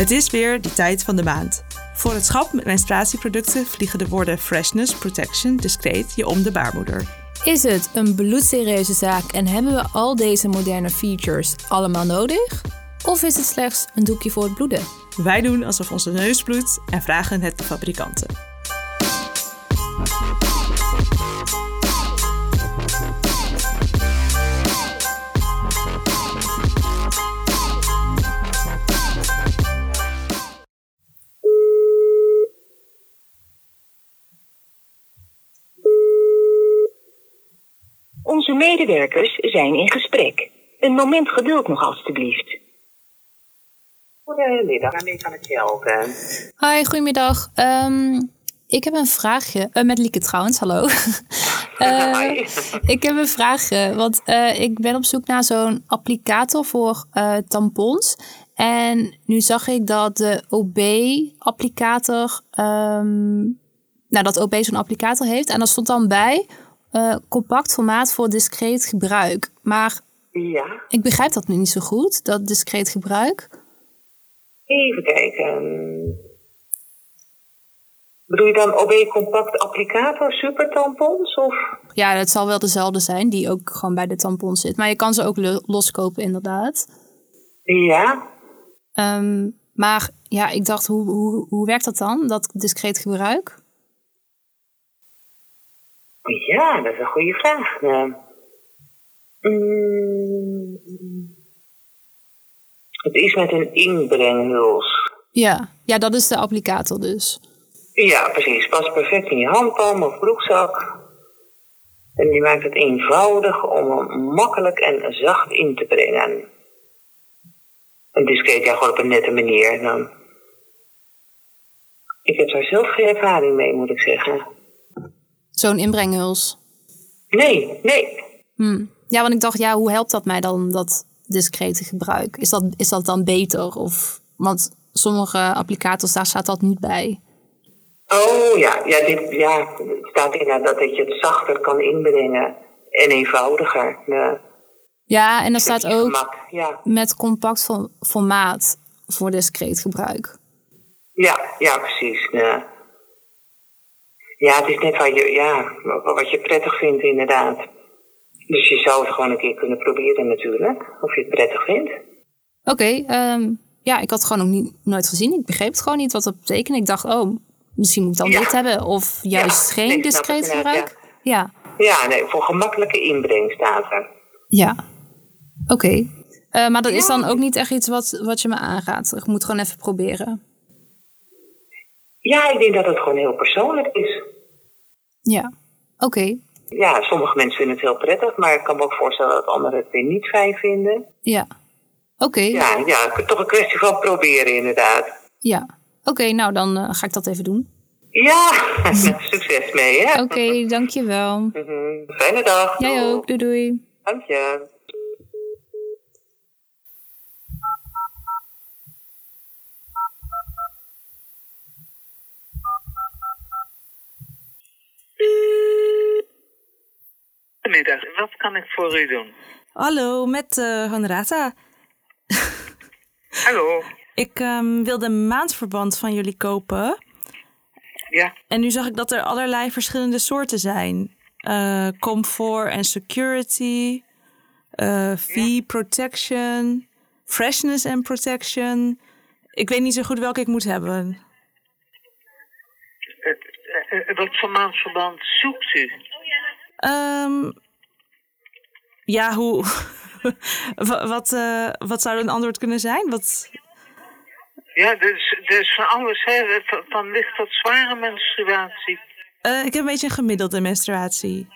Het is weer die tijd van de maand. Voor het schap met menstruatieproducten vliegen de woorden freshness, protection, discreet je om de baarmoeder. Is het een bloedserieuze zaak en hebben we al deze moderne features allemaal nodig? Of is het slechts een doekje voor het bloeden? Wij doen alsof onze neus bloedt en vragen het de fabrikanten. Medewerkers zijn in gesprek. Een moment geduld nog alstublieft. Goedemiddag, waarmee kan ik je helpen? Hi, goedemiddag. Ehm, ik heb een vraagje. eh, met Lieke trouwens, hallo. Eh, ik heb een vraagje, want eh, ik ben op zoek naar zo'n applicator voor eh, tampons. En nu zag ik dat de OB-applicator, ehm, nou dat OB zo'n applicator heeft. En daar stond dan bij eh, compact formaat voor discreet gebruik. Maar Ja, ik begrijp dat nu niet zo goed, dat discreet gebruik. even kijken. Bedoel je dan OB Compact Applicator supertampons? Of? Ja, het zal wel dezelfde zijn, die ook gewoon bij de tampon zit. Maar je kan ze ook lo- loskopen, inderdaad. Ja, Ehm, maar ja, ik dacht, hoe, hoe, hoe werkt dat dan, dat discreet gebruik? Ja, dat is een goede vraag. Eh, mm, het is met een inbrenghuls. Ja, ja, dat is de applicator dus. Ja, precies. Past perfect in je handpalm of broekzak. En die maakt het eenvoudig om hem makkelijk en zacht in te brengen. En discreet, ja, gewoon op een nette manier. Dan. Ik heb daar zelf geen ervaring mee, moet ik zeggen. Zo'n inbrenghuls. Nee, nee. Hm. Ja, want ik dacht, ja, hoe helpt dat mij dan, dat discrete gebruik? Is dat, is dat dan beter? Of, want sommige applicators, daar staat dat niet bij. Oh ja, ja, dit, ja het staat inderdaad dat je het zachter kan inbrengen. En eenvoudiger. Ja, Ja, en er staat ook. Ja. met compact fo- formaat voor discreet gebruik. Ja, ja, precies. Ja. Ja, het is net wat je, ja, wat je prettig vindt, inderdaad. Dus je zou het gewoon een keer kunnen proberen, natuurlijk. Of je het prettig vindt. Oké, ehm, ja, ik had het gewoon nog niet, nooit gezien. Ik begreep het gewoon niet wat dat betekende. Ik dacht, oh, misschien moet ik dan Ja. dit hebben. Of juist Ja, geen nee, discreet gebruik. Ja, Ja, nee, voor gemakkelijke inbreng staat er. ja. Oké. Eh, maar dat is dan ook niet echt iets wat, wat je me aanraadt. Ik moet gewoon even proberen. Ja, ik denk dat het gewoon heel persoonlijk is. Ja, oké. Ja, sommige mensen vinden het heel prettig, maar ik kan me ook voorstellen dat anderen het weer niet fijn vinden. Ja. Oké, ja. Ja, ja, toch een kwestie van proberen, inderdaad. Oké, nou dan eh, ga ik dat even doen. Ja, succes mee, hè? Oké, dankjewel. Mhm. Fijne dag. Jij ook. Doei doei. Dank je. Goedemiddag, wat kan ik voor u doen? Hallo, met eh Honorata. Hallo. Ik ehm, wilde een maandverband van jullie kopen. Ja, En nu zag ik dat er allerlei verschillende soorten zijn. Eh, comfort en security. eh fee protection. Freshness and protection. Ik weet niet zo goed welke ik moet hebben. Eh, eh, wat voor maandverband zoekt u? Ehm, ja, hoe... Wa- wat, eh, wat zou een antwoord kunnen zijn? Wat... Ja, er is van alles, hè? Van, van licht tot zware menstruatie. Ik heb een beetje een gemiddelde menstruatie.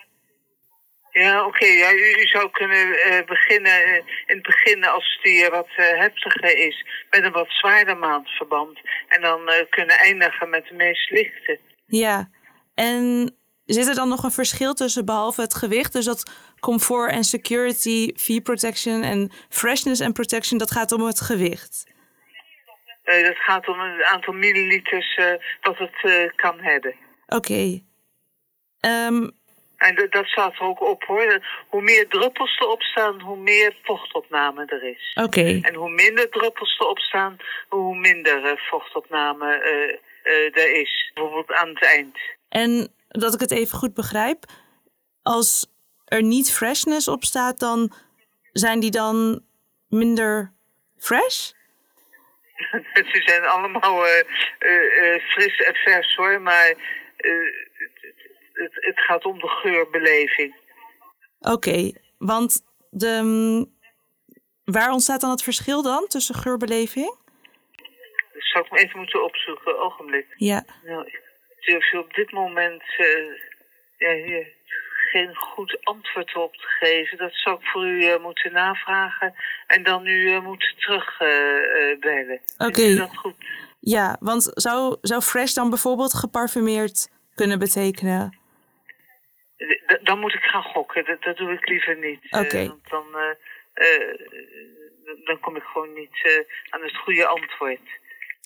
Ja, oké. ja, u, u zou kunnen beginnen in het begin als die wat heftiger is, met een wat zwaarder maandverband. En dan kunnen eindigen met de meest lichte. Ja, en zit er dan nog een verschil tussen behalve het gewicht? Dus dat comfort en security, fee protection en freshness en protection, dat gaat om het gewicht. Eh, dat gaat om een aantal milliliters eh, wat het eh, kan hebben. Oké. Ehm, En dat staat er ook op hoor. Hoe meer druppels erop staan, hoe meer vochtopname er is. Oké. En hoe minder druppels erop staan, hoe minder eh, vochtopname eh, er is. Bijvoorbeeld aan het eind. En dat ik het even goed begrijp, als er niet freshness op staat, dan zijn die dan minder fresh? Ze zijn allemaal eh, fris en vers hoor, maar het, het, het gaat om de geurbeleving. Oké, want de, mm, waar ontstaat dan het verschil dan tussen geurbeleving? Dat zou ik me even moeten opzoeken, ogenblik. Ja, Nou, ik durf je op dit moment eh, ja, hier geen goed antwoord op te geven. Dat zou ik voor u eh, moeten navragen en dan u eh, moeten terugbellen. Oké. Is dat goed? ja want zou, zou fresh dan bijvoorbeeld geparfumeerd kunnen betekenen? D- dan moet ik gaan gokken. Dat, dat doe ik liever niet. Oké. want dan, dan kom ik gewoon niet aan het goede antwoord.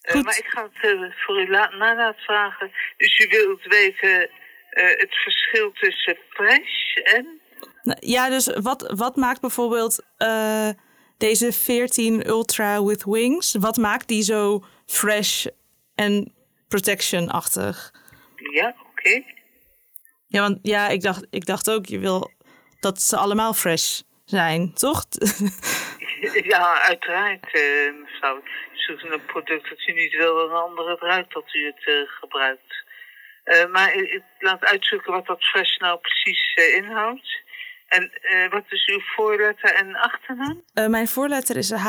Eh, maar ik ga het eh, voor u la- na laten vragen. Dus u wilt weten eh, het verschil tussen fresh en... Nou, Ja, dus wat, wat maakt bijvoorbeeld eh, deze 14 Ultra with Wings, wat maakt die zo fresh en protection-achtig? Ja, oké. Ja, want ja, ik dacht, ik dacht ook, je wil dat ze allemaal fresh zijn, toch? Ja, uiteraard, eh, mevrouw. Zoekt een product dat u niet wil dat een andere het ruikt dat u het eh, gebruikt. Eh, maar ik, laat uitzoeken wat dat fresh nou precies eh, inhoudt. En eh, wat is uw voorletter en achternaam? Eh, mijn voorletter is H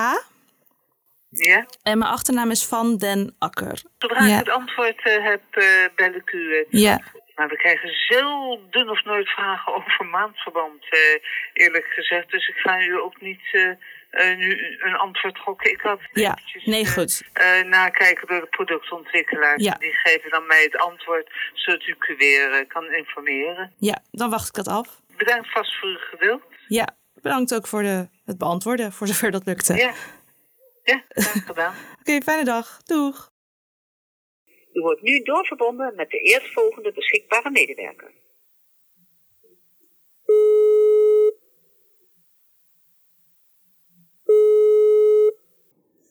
Ja? en mijn achternaam is Van den Akker. Zodra Ja. ik het antwoord eh, heb, eh, bel ik u. eh, Ja, Maar we krijgen zelden of nooit vragen over maandverband, eh, eerlijk gezegd. Dus ik ga u ook niet eh, eh, nu een antwoord gokken. Ik had ja. eventjes, Nee, eh, goed. eh, nakijken door de productontwikkelaars. Ja. Die geven dan mij het antwoord, zodat u u weer kan informeren. Ja, dan wacht ik dat af. Bedankt vast voor uw geduld. Ja, bedankt ook voor de, het beantwoorden, voor zover dat lukte. Ja, ja gedaan. Oké, fijne dag. Doeg. U wordt nu doorverbonden met de eerstvolgende beschikbare medewerker.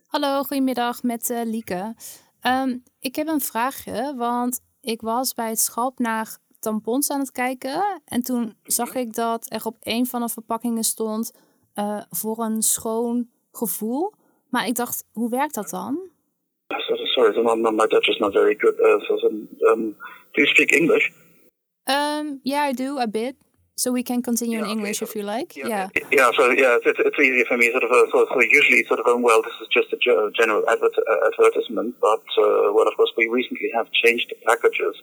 Hallo, goedemiddag met eh, Lieke. Ehm, ik heb een vraagje, want ik was bij het schap naar tampons aan het kijken. En toen zag ik dat er op een van de verpakkingen stond eh, voor een schoon gevoel. Maar ik dacht, hoe werkt dat dan? So, sorry, so my, my Dutch is not very good. Uh, so, so, um, do you speak English? Um, yeah, I do a bit. So we can continue Yeah, in okay, English so- if you like. Yeah. Yeah. Yeah, so yeah, it's, it's easier for me. Sort of, uh, so, so usually, sort of, um, well, this is just a general advert, uh, advertisement, but uh, well, of course, we recently have changed the packages.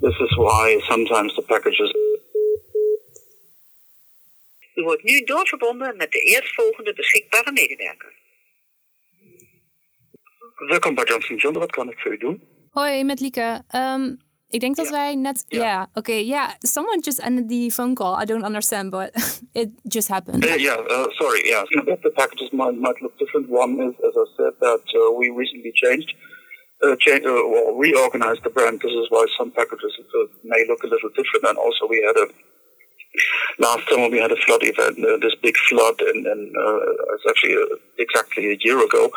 This is why sometimes the packages. U wordt nu doorverbonden met de eerstvolgende beschikbare medewerker. Welkom bij Johnson Johnson. Wat kan ik voor u doen? Hoi, met Lieke. Um, ik denk dat Ja. wij net... Ja, Ja. oké. ja, someone just ended the phone call. I don't understand, but it just happened. Uh, yeah, uh, sorry. Yeah, the packages might, might look different. One is, as I said, that uh, we recently changed, uh, change, uh, well, reorganized the brand. This is why some packages uh, may look a little different. And also, we had a last summer we had a flood event, uh, this big flood, and, and uh, it's actually uh, exactly a year ago.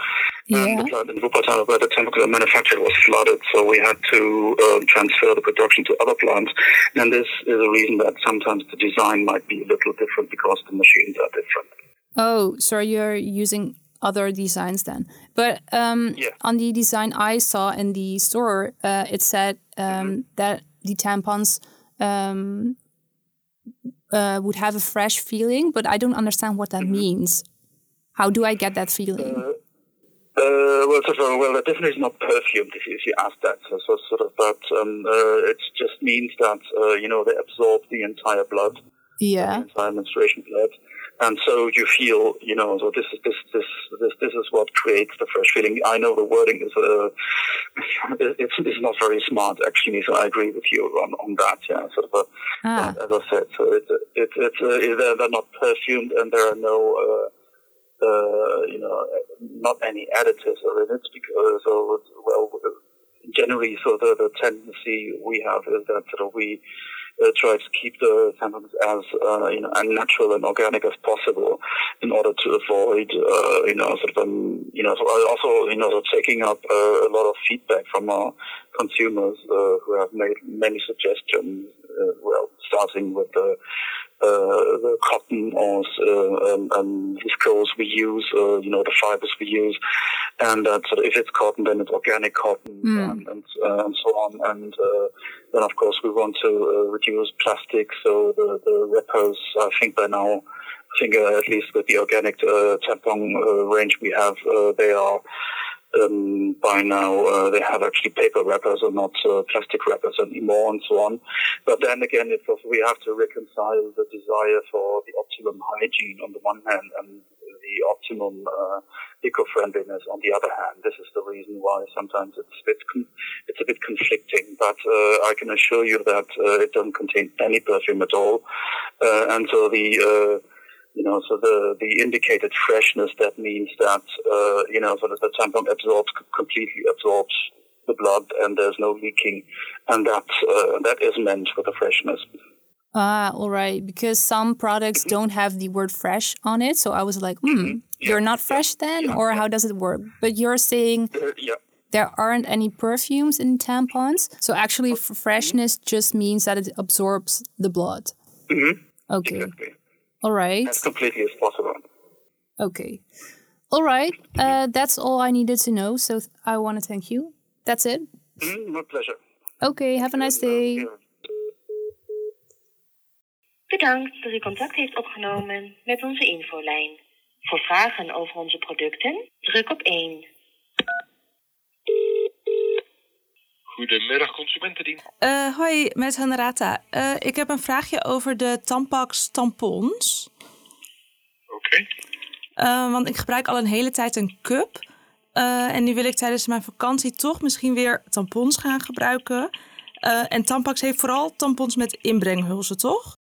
Yeah. And the plant in Wuppertal, where the chemical manufacturer was flooded, so we had to uh, transfer the production to other plants. And this is a reason that sometimes the design might be a little different because the machines are different. Oh, so you're using other designs then. But um, Yeah. on the design I saw in the store, uh, it said um, Mm-hmm. that the tampons um, uh, would have a fresh feeling, but I don't understand what that means. How do I get that feeling? Uh, well, sort of, well, it definitely is not perfumed if you, if you ask that. So, so sort of, but um, uh, it just means that uh, you know they absorb the entire blood, yeah. the entire menstruation blood, and so you feel, you know, so this is this this this this is what creates the fresh feeling. I know the wording is uh, it's it's not very smart actually, so I agree with you on, on that. Yeah, sort of. A, Ah. as I said, so it it it uh, they're, not perfumed and there are no. Uh, uh, you know, not any additives or in it because, so, well, generally, so the, the tendency we have is that sort of we uh, try to keep the tampons as uh, you know, natural and organic as possible in order to avoid, uh, you know, sort of, um, you know, also, you know, taking up uh, a lot of feedback from our consumers uh, who have made many suggestions. Uh, well, starting with the the cotton or uh, um, um, viscose we use, uh, you know, the fibers we use, and that sort of if it's cotton, then it's organic cotton, Mm. and and, uh, and so on. And uh, then, of course, we want to uh, reduce plastic. So the the wrappers, I think by now, I think uh, at least with the organic uh, tampon uh, range we have, uh, they are um, by now uh, they have actually paper wrappers and not uh, plastic wrappers anymore and so on. But then again, it's also, we have to reconcile the desire for the optimum hygiene on the one hand and the optimum uh, eco-friendliness on the other hand. This is the reason why sometimes it's a bit, con- it's a bit conflicting. But uh, I can assure you that uh, it doesn't contain any perfume at all. Uh, and so the uh, you know, so the, the indicated freshness, that means that, uh, you know, so that the tampon absorbs, completely absorbs the blood and there's no leaking. And that, uh, that is meant for the freshness. Ah, all right. Because some products don't have the word fresh on it. So I was like, hmm, you're not fresh then? Or how does it work? But you're saying Uh, yeah. there aren't any perfumes in tampons. So actually, f- freshness just means that it absorbs the blood. Mhm. Okay. Exactly. All right. As completely as possible. Okay. All right. Uh, that's all I needed to know. So th- I want to thank you. That's it. Mm, my pleasure. Okay. Have a nice day. Bedankt dat u contact heeft opgenomen met onze infolijn. Voor vragen over onze producten, druk op 1. Goedemiddag, consumentendienst. Eh, hoi, met Honorata. Eh, ik heb een vraagje over de Tampax tampons. Oké. Eh, want ik gebruik al een hele tijd een cup. Eh, en nu wil ik tijdens mijn vakantie toch misschien weer tampons gaan gebruiken. Eh, en Tampax heeft vooral tampons met inbrenghulzen, toch?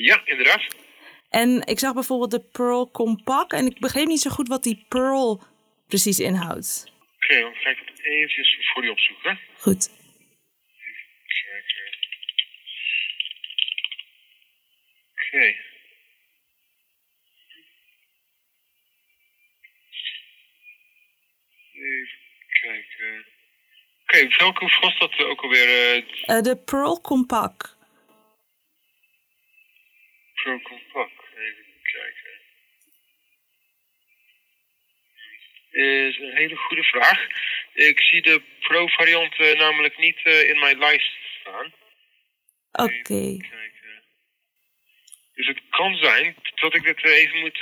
Ja, inderdaad. En ik zag bijvoorbeeld de Pearl Compact. En ik begreep niet zo goed wat die Pearl precies inhoudt. Oké, dan ga ik het eventjes voor u opzoeken. Goed. Kijken. Oké. Even kijken. Oké, welke was dat ook alweer? eh Eh, de Pearl Compact. Pro Compact. Even kijken. Is een hele goede vraag. Ik zie de Pro variant eh, namelijk niet in mijn lijst staan. Oké. Dus het kan zijn dat ik dit even moet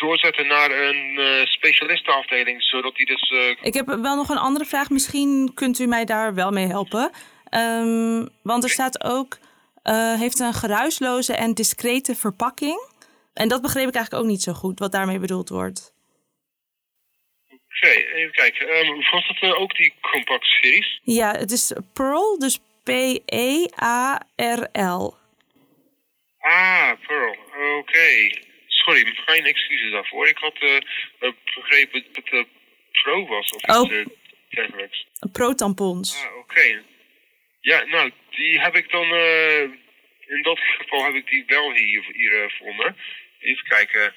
doorzetten naar een eh specialistenafdeling, zodat die dus. eh, Ik heb wel nog een andere vraag. Misschien kunt u mij daar wel mee helpen. Ehm, want er staat ook... eh, heeft een geruisloze en discrete verpakking. En dat begreep ik eigenlijk ook niet zo goed, wat daarmee bedoeld wordt. Oké, even kijken. Ehm, was dat ook die compact series? Ja, het is Pearl, dus E P-E-A-R-L. Ah, Pearl. Oké. Sorry, mijn excuses daarvoor. Ik had eh, begrepen dat het eh, Pro was of Oh. iets eh, dergelijks. Pro-tampons. Ah, oké. Ja, nou, die heb ik dan... in dat geval heb ik die wel hier, hier voor me. Even kijken.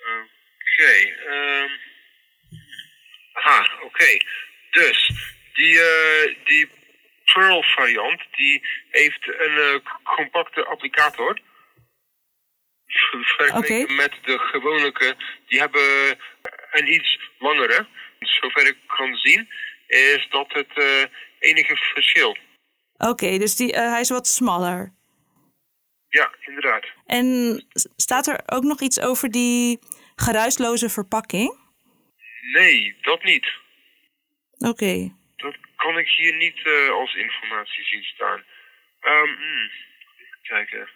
Oké. ehm. Aha, oké. Dus, die, die Pearl variant, die heeft een compacte applicator. Vergeleken Oké. met de gewone, die hebben een iets langere. Zover ik kan zien, is dat het eh, enige verschil. Oké, dus die, eh, hij is wat smaller. Ja, inderdaad. En staat er ook nog iets over die geruisloze verpakking? Nee, dat niet. Oké. Dat kan ik hier niet eh, als informatie zien staan. Ehm hmm, even kijken.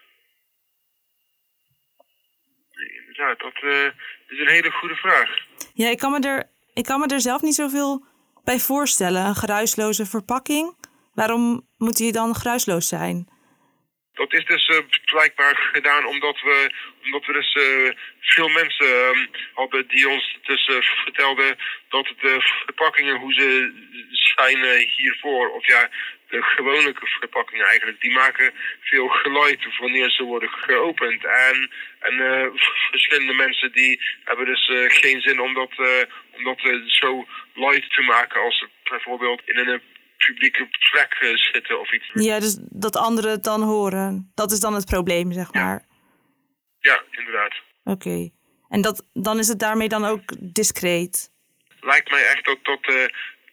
Nee, inderdaad, dat eh, is een hele goede vraag. Ja, ik kan, me er, ik kan me er zelf niet zoveel bij voorstellen. Een geruisloze verpakking. Waarom moet die dan geruisloos zijn? Dat is dus eh, blijkbaar gedaan omdat we, omdat we dus eh, veel mensen ehm, hadden die ons dus eh, vertelden dat de verpakkingen hoe ze zijn eh, hiervoor, of ja, de gewone verpakkingen eigenlijk, die maken veel geluid wanneer ze worden geopend. En, en eh, verschillende mensen die hebben dus eh, geen zin om dat, eh, om dat zo luid te maken als ze bijvoorbeeld in een publieke plek zitten of iets. Ja, dus dat anderen het dan horen. Dat is dan het probleem, zeg maar. Ja, inderdaad. Oké. En dat, dan is het daarmee dan ook discreet. Lijkt mij echt dat dat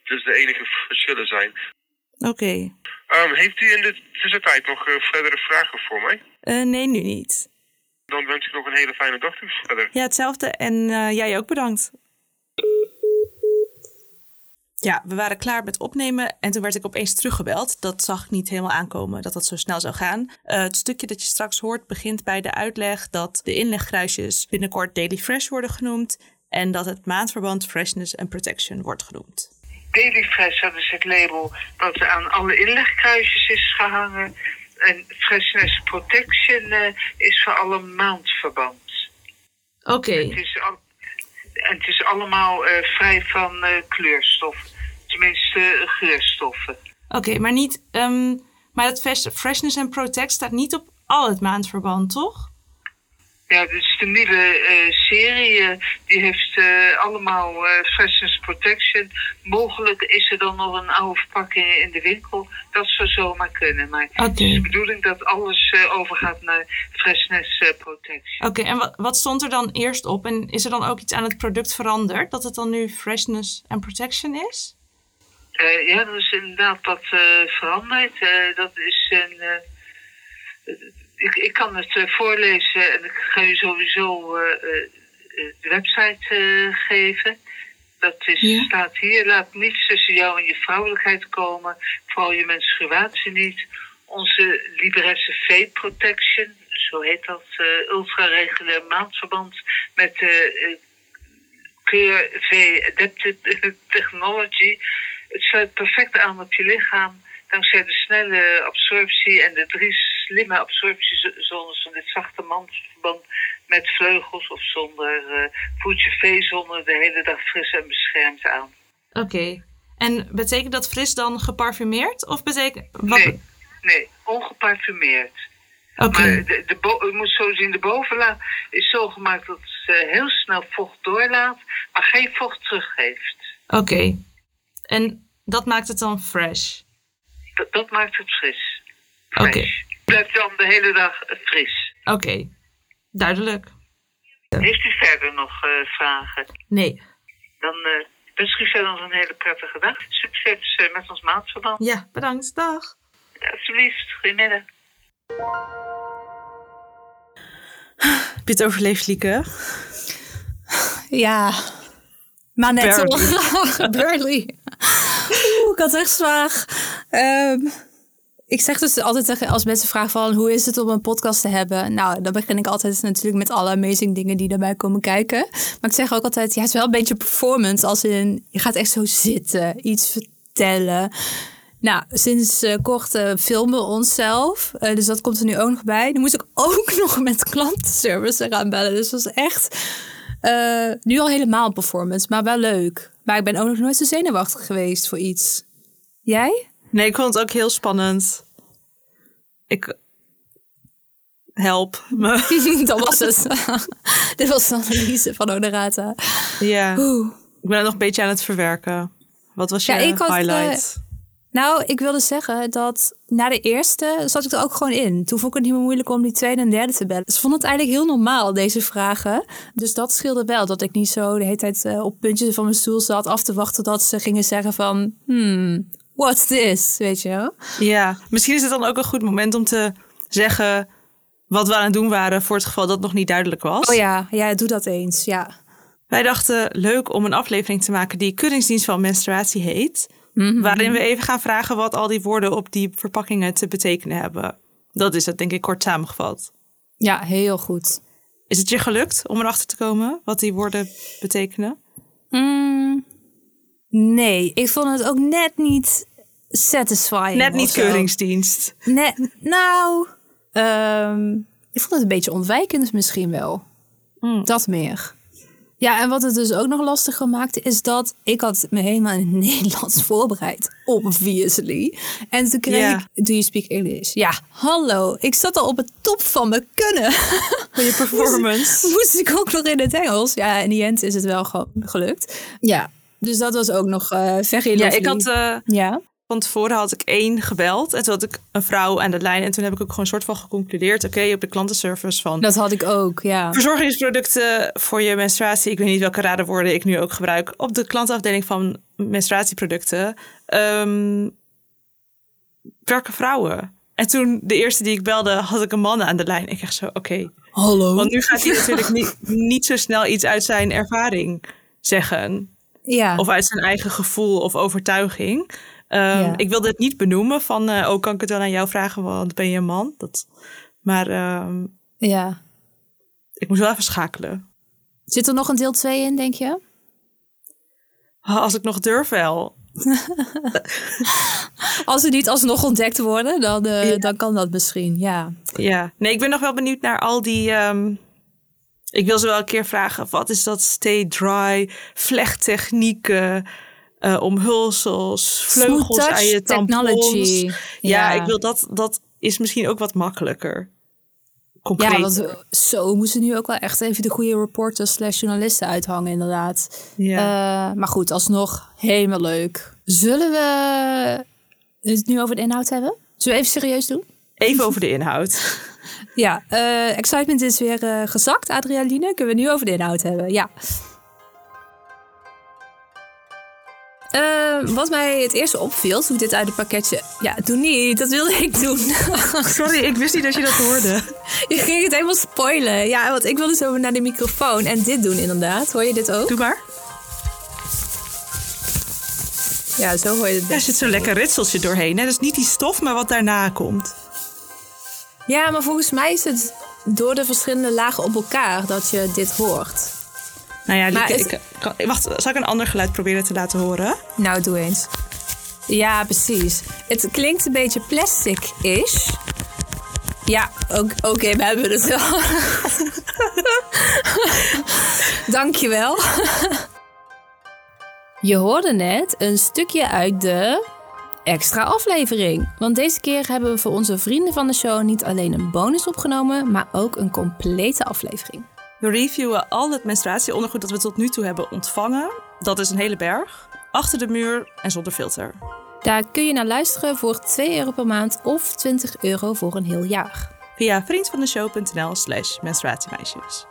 dus de enige verschillen zijn. Oké. Ehm, heeft u in de tussentijd nog eh, verdere vragen voor mij? Eh, nee, nu niet. Dan wens ik nog een hele fijne dag toe verder. Ja, hetzelfde. En eh, jij ook bedankt. Ja, we waren klaar met opnemen en toen werd ik opeens teruggebeld. Dat zag ik niet helemaal aankomen dat dat zo snel zou gaan. Het stukje dat je straks hoort begint bij de uitleg dat de inlegkruisjes binnenkort Daily Fresh worden genoemd en dat het maandverband Freshness and Protection wordt genoemd. Daily Fresh, dat is het label wat aan alle inlegkruisjes is gehangen. En Freshness Protection eh, is voor alle maandverband. Oké, Het is, al, en het is allemaal eh, vrij van eh, kleurstof. Tenminste, geurstoffen. oké, maar niet. ehm, maar dat fresh- Freshness and Protect staat niet op al het maandverband, toch? Ja, dus de nieuwe eh, serie, eh, die heeft eh, allemaal Freshness Protection. Mogelijk is er dan nog een oude verpakking in de winkel. Dat zou zomaar kunnen. Maar het is de bedoeling dat alles overgaat naar Freshness Protection. Oké, en wat, wat stond er dan eerst op? En is er dan ook iets aan het product veranderd? Dat het dan nu Freshness and Protection is? Ja, er is inderdaad wat veranderd. Dat is een. Ik, ik kan het eh, voorlezen en ik ga u sowieso eh, eh, de website geven. Dat is, Ja. staat hier. Laat niets tussen jou en je vrouwelijkheid komen. Vooral je menstruatie niet. Onze Libresse Fade Protection, zo heet dat, ultra-regulair maandverband met de Keur V Adaptive Technology. Het sluit perfect aan op je lichaam. Dankzij de snelle absorptie en de drie slimme absorptiezones van dit zachte mandverband met vleugels of zonder eh voelt je de hele dag fris en beschermd aan. Oké. En betekent dat fris dan geparfumeerd? Of betekent... Wat... Nee, nee, ongeparfumeerd. Oké. Maar de, de bo- je moet zo zien, de bovenlaag is zo gemaakt dat het eh, heel snel vocht doorlaat, maar geen vocht teruggeeft. Oké. En dat maakt het dan fresh? Dat, dat maakt het fris. Oké. Blijft dan de hele dag fris. Oké. Duidelijk. Heeft u verder nog eh, vragen? Nee. Dan eh wens ik u verder nog een hele prettige dag. Succes eh, met ons maandverband. Ja, bedankt. Dag. Alsjeblieft, goedemiddag. Heb je het overleefd, Lieke? Ja, maar net Barely. toch? Barely. Oeh, ik had echt zwaar. Ehm, ik zeg dus altijd als mensen vragen van hoe is het om een podcast te hebben? Nou, dan begin ik altijd natuurlijk met alle amazing dingen die daarbij komen kijken. Maar ik zeg ook altijd, ja, het is wel een beetje performance als in je gaat echt zo zitten, iets vertellen. Nou, sinds eh, kort eh, filmen onszelf. Eh, dus dat komt er nu ook nog bij. Dan moest ik ook nog met klantenservice eraan bellen. Dus dat was echt nu al helemaal performance, maar wel leuk. Maar ik ben ook nog nooit zo zenuwachtig geweest voor iets. Jij? Nee, ik vond het ook heel spannend. Ik... Help me. dat was het. Dit was de analyse van Honorata. ja. Oeh. Ik ben het nog een beetje aan het verwerken. Wat was je Ja, ik had, highlight? Nou, ik wilde zeggen dat na de eerste zat ik er ook gewoon in. Toen vond ik het niet meer moeilijk om die tweede en derde te bellen. Dus ik vond het eigenlijk heel normaal, deze vragen. Dus dat scheelde wel, dat ik niet zo de hele tijd eh, op puntjes van mijn stoel zat af te wachten dat ze gingen zeggen van... Hmm, what's this? Weet je wel? Ja, misschien is het dan ook een goed moment om te zeggen wat we aan het doen waren voor het geval dat het nog niet duidelijk was. Oh ja, ja, doe dat eens, ja. Wij dachten leuk om een aflevering te maken die Keuringsdienst van Menstruatie heet. Waarin we even gaan vragen wat al die woorden op die verpakkingen te betekenen hebben. Dat is het denk ik kort samengevat. Ja, heel goed. Is het je gelukt om erachter te komen wat die woorden betekenen? Mm, nee, ik vond het ook net niet satisfying. Net niet. Keuringsdienst. Net, nou, ehm, ik vond het een beetje ontwijkend misschien wel. Hmm. Dat meer. Ja, en wat het dus ook nog lastiger maakte, is dat ik had me helemaal in het Nederlands voorbereid. Obviously. En toen kreeg ik, do you speak English? Ja, hallo. Ik zat al op het top van mijn kunnen. Voor je performance. Moest ik ook nog in het Engels? Ja, in die end is het wel gewoon gelukt. Ja, dus dat was ook nog uh, very ja, lovely. ik had... eh, Ja, van tevoren had ik één gebeld. En toen had ik een vrouw aan de lijn. En toen heb ik ook gewoon een soort van geconcludeerd. Oké, op de klantenservice van... dat had ik ook, ja. Verzorgingsproducten voor je menstruatie. Ik weet niet welke radenwoorden ik nu ook gebruik. Op de klantafdeling van menstruatieproducten. ehm, werken vrouwen. En toen de eerste die ik belde, had ik een man aan de lijn. Ik echt zo, oké. Hallo. Want nu gaat hij natuurlijk niet, niet zo snel iets uit zijn ervaring zeggen. Ja, Of uit zijn eigen gevoel of overtuiging. Ehm, Ja. Ik wilde het niet benoemen van, eh, oh, kan ik het wel aan jou vragen, want ben je een man? Dat, maar ehm, ja. ik moest wel even schakelen. Zit er nog een deel 2 in, denk je? Ah, Als ik nog durf wel. Als ze niet alsnog ontdekt worden, dan, eh, dan kan dat misschien, ja. Ja, nee, ik ben nog wel benieuwd naar al die. ehm, ik wil ze wel een keer vragen: wat is dat stay dry, vlechttechnieken, eh, omhulsels, vleugels aan je tampons? technology. Ja, Ja. ik wil dat. Dat is misschien ook wat makkelijker. Concreet. Ja, want we- zo moeten nu ook wel echt even de goede reporters slash journalisten uithangen, inderdaad. Ja. Eh, maar goed, alsnog helemaal leuk. Zullen we het nu over de inhoud hebben? Zullen we even serieus doen? Even over de inhoud. Ja, eh, excitement is weer eh, gezakt. Adrenaline, kunnen we nu over de inhoud hebben? Ja. Eh, wat mij het eerste opviel toen ik dit uit het pakketje... Ja, doe niet, dat wilde ik doen. Sorry, ik wist niet dat je dat hoorde. Je ging het helemaal spoilen. Ja, want ik wilde zo naar de microfoon en dit doen inderdaad. Hoor je dit ook? Doe maar. Ja, zo hoor je het Er best. zit zo'n lekker ritseltje doorheen. Hè? Dat is niet die stof, maar wat daarna komt. Ja, maar volgens mij is het door de verschillende lagen op elkaar dat je dit hoort. Nou ja, Maar Lieke, het- ik, kan, wacht, zal ik een ander geluid proberen te laten horen? Nou, doe eens. Ja, precies. Het klinkt een beetje plastic-ish. Ja, oké, we hebben het wel. Dankjewel. Je hoorde net een stukje uit de extra aflevering. Want deze keer hebben we voor onze vrienden van de show niet alleen een bonus opgenomen, maar ook een complete aflevering. We reviewen al het menstruatieondergoed dat we tot nu toe hebben ontvangen. Dat is een hele berg. Achter de muur en zonder filter. Daar kun je naar luisteren voor 2 euro per maand of 20 euro voor een heel jaar. Via vriendvandeshow.nl slash menstruatiemeisjes.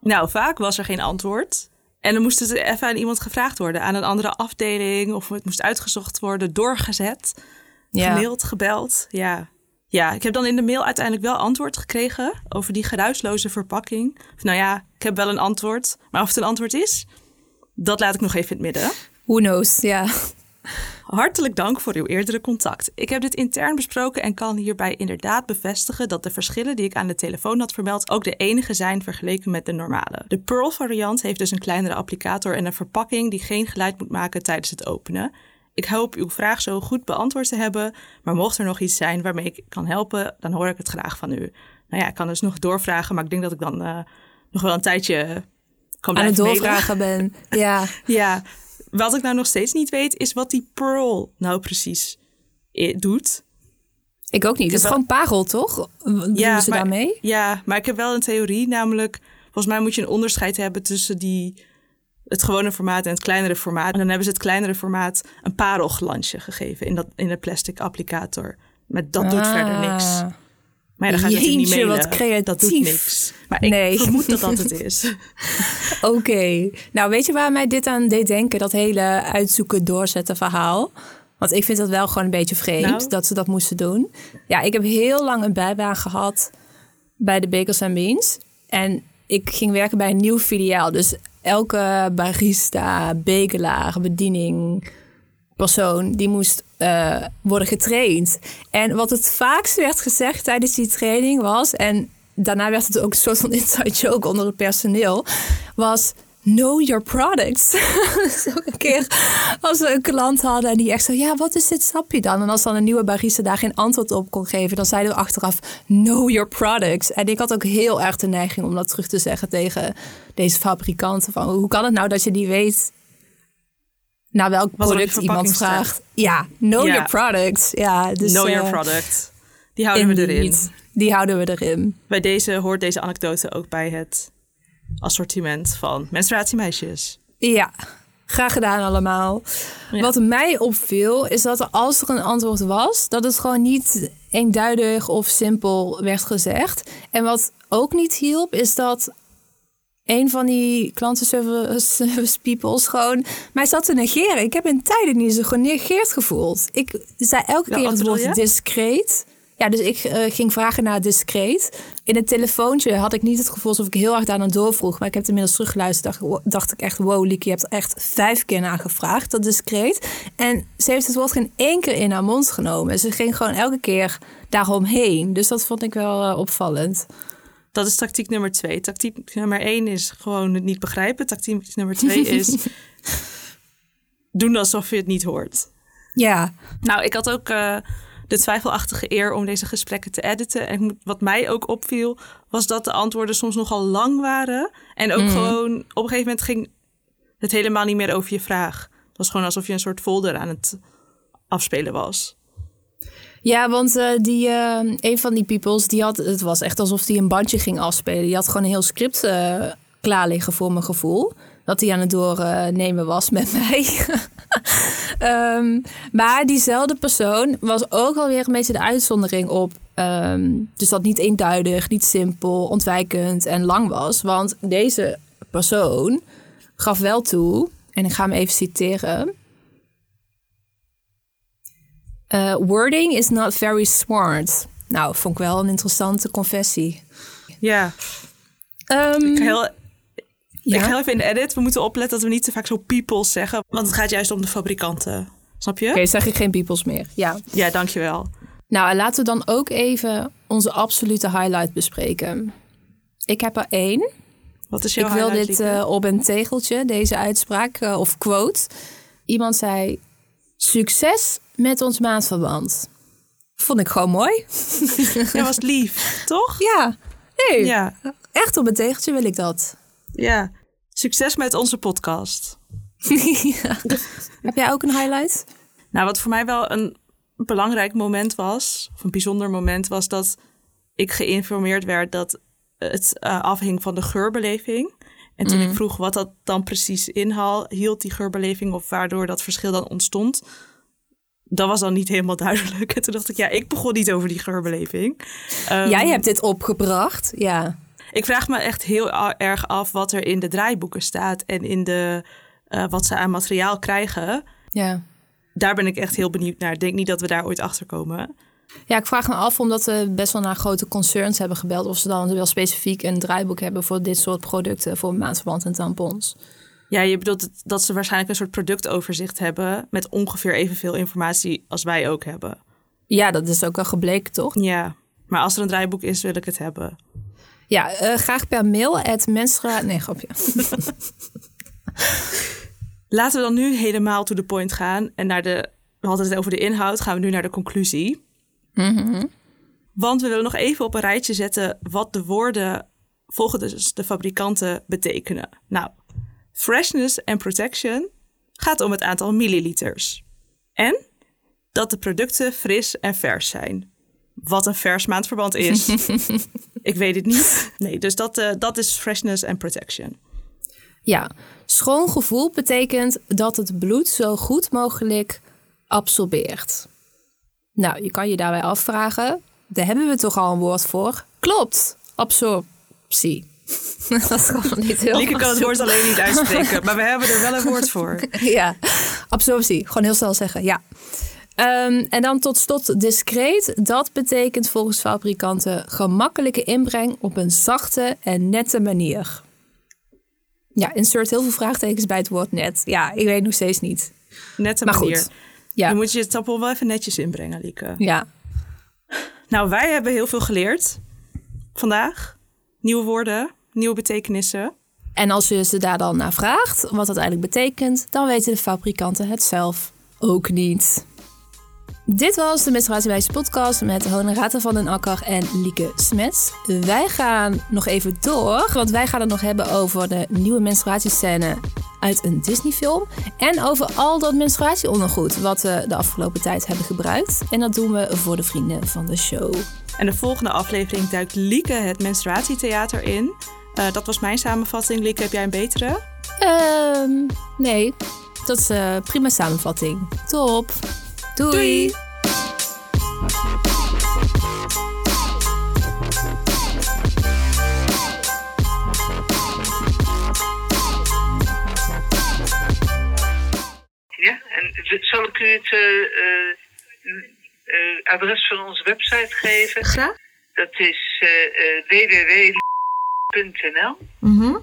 Nou, vaak was er geen antwoord. En dan moest het even aan iemand gevraagd worden. Aan een andere afdeling. Of het moest uitgezocht worden, doorgezet. Gemaild, gebeld. Ja. Ja, ik heb dan in de mail uiteindelijk wel antwoord gekregen over die geruisloze verpakking. Of nou ja, ik heb wel een antwoord. Maar of het een antwoord is, dat laat ik nog even in het midden. Who knows, ja. Hartelijk dank voor uw eerdere contact. Ik heb dit intern besproken en kan hierbij inderdaad bevestigen dat de verschillen die ik aan de telefoon had vermeld ook de enige zijn vergeleken met de normale. De Pearl variant heeft dus een kleinere applicator en een verpakking die geen geluid moet maken tijdens het openen. Ik hoop uw vraag zo goed beantwoord te hebben, maar mocht er nog iets zijn waarmee ik kan helpen, dan hoor ik het graag van u. Nou ja, ik kan dus nog doorvragen, maar ik denk dat ik dan eh, nog wel een tijdje kan Aan het mailen. doorvragen ben. Ja. Ja, wat ik nou nog steeds niet weet, is wat die Pearl nou precies i- doet. Ik ook niet. Het is wel- gewoon parel, toch? Doen ze maar, daarmee? Ja, maar ik heb wel een theorie, namelijk... Volgens mij moet je een onderscheid hebben tussen die, het gewone formaat en het kleinere formaat. En dan hebben ze het kleinere formaat een parelglansje gegeven in, dat, in een plastic applicator. Maar dat doet verder niks. Ah. Maar ja, dan gaat het natuurlijk niet mailen. wat creatief. Dat doet niks. Maar ik Nee. vermoed dat dat het is. Oké. Nou, weet je waar mij dit aan deed denken? Dat hele uitzoeken, doorzetten verhaal. Want ik vind dat wel gewoon een beetje vreemd Nou? dat ze dat moesten doen. Ja, ik heb heel lang een bijbaan gehad bij de Bakers and Beans. En ik ging werken bij een nieuw filiaal. Dus elke barista, bekelaar, bediening, persoon, die moest eh, worden getraind. En wat het vaakst werd gezegd tijdens die training was... en daarna werd het ook een soort van inside joke onder het personeel... was know your products. dus een keer als we een klant hadden en die echt zo, ja, wat is dit sapje dan? En als dan een nieuwe barista daar geen antwoord op kon geven, dan zeiden we achteraf, know your products. En ik had ook heel erg de neiging om dat terug te zeggen tegen deze fabrikanten. Van, hoe kan het nou dat je niet weet naar welk Wat product die iemand vraagt? Ja, know your products. Ja, dus, know your eh, product. Die houden we erin. Die houden we erin. Bij deze hoort deze anekdote ook bij het assortiment van menstruatiemeisjes. Ja, graag gedaan allemaal. Ja. Wat mij opviel is dat als er een antwoord was, dat het gewoon niet eenduidig of simpel werd gezegd. En wat ook niet hielp, is dat een van die klantenservice service peoples gewoon mij zat te negeren. Ik heb in tijden niet zo genegeerd gevoeld. Ik zei elke keer het woord discreet. Ja, dus ik eh, ging vragen naar discreet. In het telefoontje had ik niet het gevoel alsof ik heel erg daarna doorvroeg. Maar ik heb het inmiddels teruggeluisterd. Dacht, dacht ik echt, wow, Lieke, je hebt echt vijf keer naar gevraagd. Dat discreet. En ze heeft het woord geen één keer in haar mond genomen. Ze ging gewoon elke keer daaromheen. Dus dat vond ik wel eh, opvallend. Dat is tactiek nummer twee. Tactiek nummer één is gewoon het niet begrijpen. Tactiek nummer twee is doen alsof je het niet hoort. Ja, Nou, ik had ook eh, de twijfelachtige eer om deze gesprekken te editen. En wat mij ook opviel, was dat de antwoorden soms nogal lang waren. En ook gewoon, op een gegeven moment ging het helemaal niet meer over je vraag. Het was gewoon alsof je een soort folder aan het afspelen was. Ja, want eh, die, eh, een van die peoples, die had, het was echt alsof hij een bandje ging afspelen. Die had gewoon een heel script eh, klaar liggen voor mijn gevoel. Dat hij aan het doornemen was met mij. Ehm, maar diezelfde persoon was ook alweer een beetje de uitzondering op. ehm, dus dat niet eenduidig, niet simpel, ontwijkend en lang was. Want deze persoon gaf wel toe, en ik ga hem even citeren. Uh, wording is not very smart. Nou, vond ik wel een interessante confessie. Ja, ik heel, ja. ik ga even in de edit. We moeten opletten dat we niet te vaak zo people zeggen. Want het gaat juist om de fabrikanten. Snap je? Oké, zeg ik geen peoples meer. Ja. Ja, dankjewel. Nou, en laten we dan ook even onze absolute highlight bespreken. Ik heb er één. Wat is jouw ik wil dit eh, op een tegeltje, deze uitspraak eh, of quote. Iemand zei: Succes met ons maandverband. Vond ik gewoon mooi. Jij was lief, toch? Ja, nee, Ja, echt op een tegeltje wil ik dat. Ja. Succes met onze podcast. Ja. Heb jij ook een highlight? Nou, wat voor mij wel een belangrijk moment was, of een bijzonder moment, was dat ik geïnformeerd werd dat het eh, afhing van de geurbeleving. En toen ik vroeg wat dat dan precies hield die geurbeleving of waardoor dat verschil dan ontstond, dat was dan niet helemaal duidelijk. En toen dacht ik, ja, ik begon niet over die geurbeleving. Ehm, Jij hebt dit opgebracht. Ja. Ik vraag me echt heel erg af wat er in de draaiboeken staat en in de, eh, wat ze aan materiaal krijgen. Ja. Daar ben ik echt heel benieuwd naar. Ik denk niet dat we daar ooit achter komen. Ja, ik vraag me af omdat we best wel naar grote concerns hebben gebeld. Of ze dan wel specifiek een draaiboek hebben voor dit soort producten. Voor maandverband en tampons. Ja, je bedoelt dat ze waarschijnlijk een soort productoverzicht hebben met ongeveer evenveel informatie als wij ook hebben. Ja, dat is ook wel gebleken, toch? Ja, maar als er een draaiboek is, wil ik het hebben. Ja, eh, graag per mail. Het mensra... Nee, grapje. Laten we dan nu helemaal to the point gaan en naar de. We hadden het over de inhoud, gaan we nu naar de conclusie. Want we willen nog even op een rijtje zetten wat de woorden volgens de fabrikanten betekenen. Nou, freshness en protection gaat om het aantal milliliters. En dat de producten fris en vers zijn. Wat een vers maandverband is. Ik weet het niet. Nee, dus dat, eh, dat is freshness en protection. Ja, schoon gevoel betekent dat het bloed zo goed mogelijk absorbeert. Nou, je kan je daarbij afvragen, daar hebben we toch al een woord voor? Klopt, absorptie. dat is gewoon niet heel Lieke kan het woord alleen niet uitspreken, maar we hebben er wel een woord voor. ja, absorptie. Gewoon heel snel zeggen, ja. Ehm, en dan tot slot discreet. Dat betekent volgens fabrikanten gemakkelijke inbreng op een zachte en nette manier. Ja, insert heel veel vraagtekens bij het woord net. Ja, ik weet nog steeds niet. Nette Maar manier. goed. Ja, Dan moet je het tappel wel even netjes inbrengen, Lieke. ja. Nou, wij hebben heel veel geleerd vandaag. Nieuwe woorden, nieuwe betekenissen. En als je ze daar dan naar vraagt, wat dat eigenlijk betekent, dan weten de fabrikanten het zelf ook niet. Dit was de Menstruatiewijze podcast met Honorata van den Akker en Lieke Smets. Wij gaan nog even door, want wij gaan het nog hebben over de nieuwe menstruatiescène uit een Disney-film. En over al dat menstruatieondergoed wat we de afgelopen tijd hebben gebruikt. En dat doen we voor de vrienden van de show. En de volgende aflevering duikt Lieke het menstruatietheater in. Uh, dat was mijn samenvatting. Lieke, heb jij een betere? Ehm nee, dat is een prima samenvatting. Top. Doei. En zal ik u het uh, uh, adres van onze website geven? Graag. Dat is www.nl mm -hmm.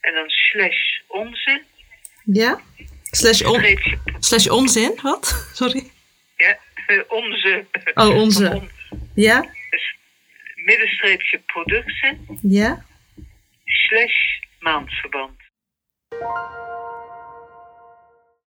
en dan slash onze. Ja. Slash, on slash onzin? Wat? Sorry. Ja, onze. Oh, onze. Ja. Dus middenstreepje producten. Ja. Slash maandverband.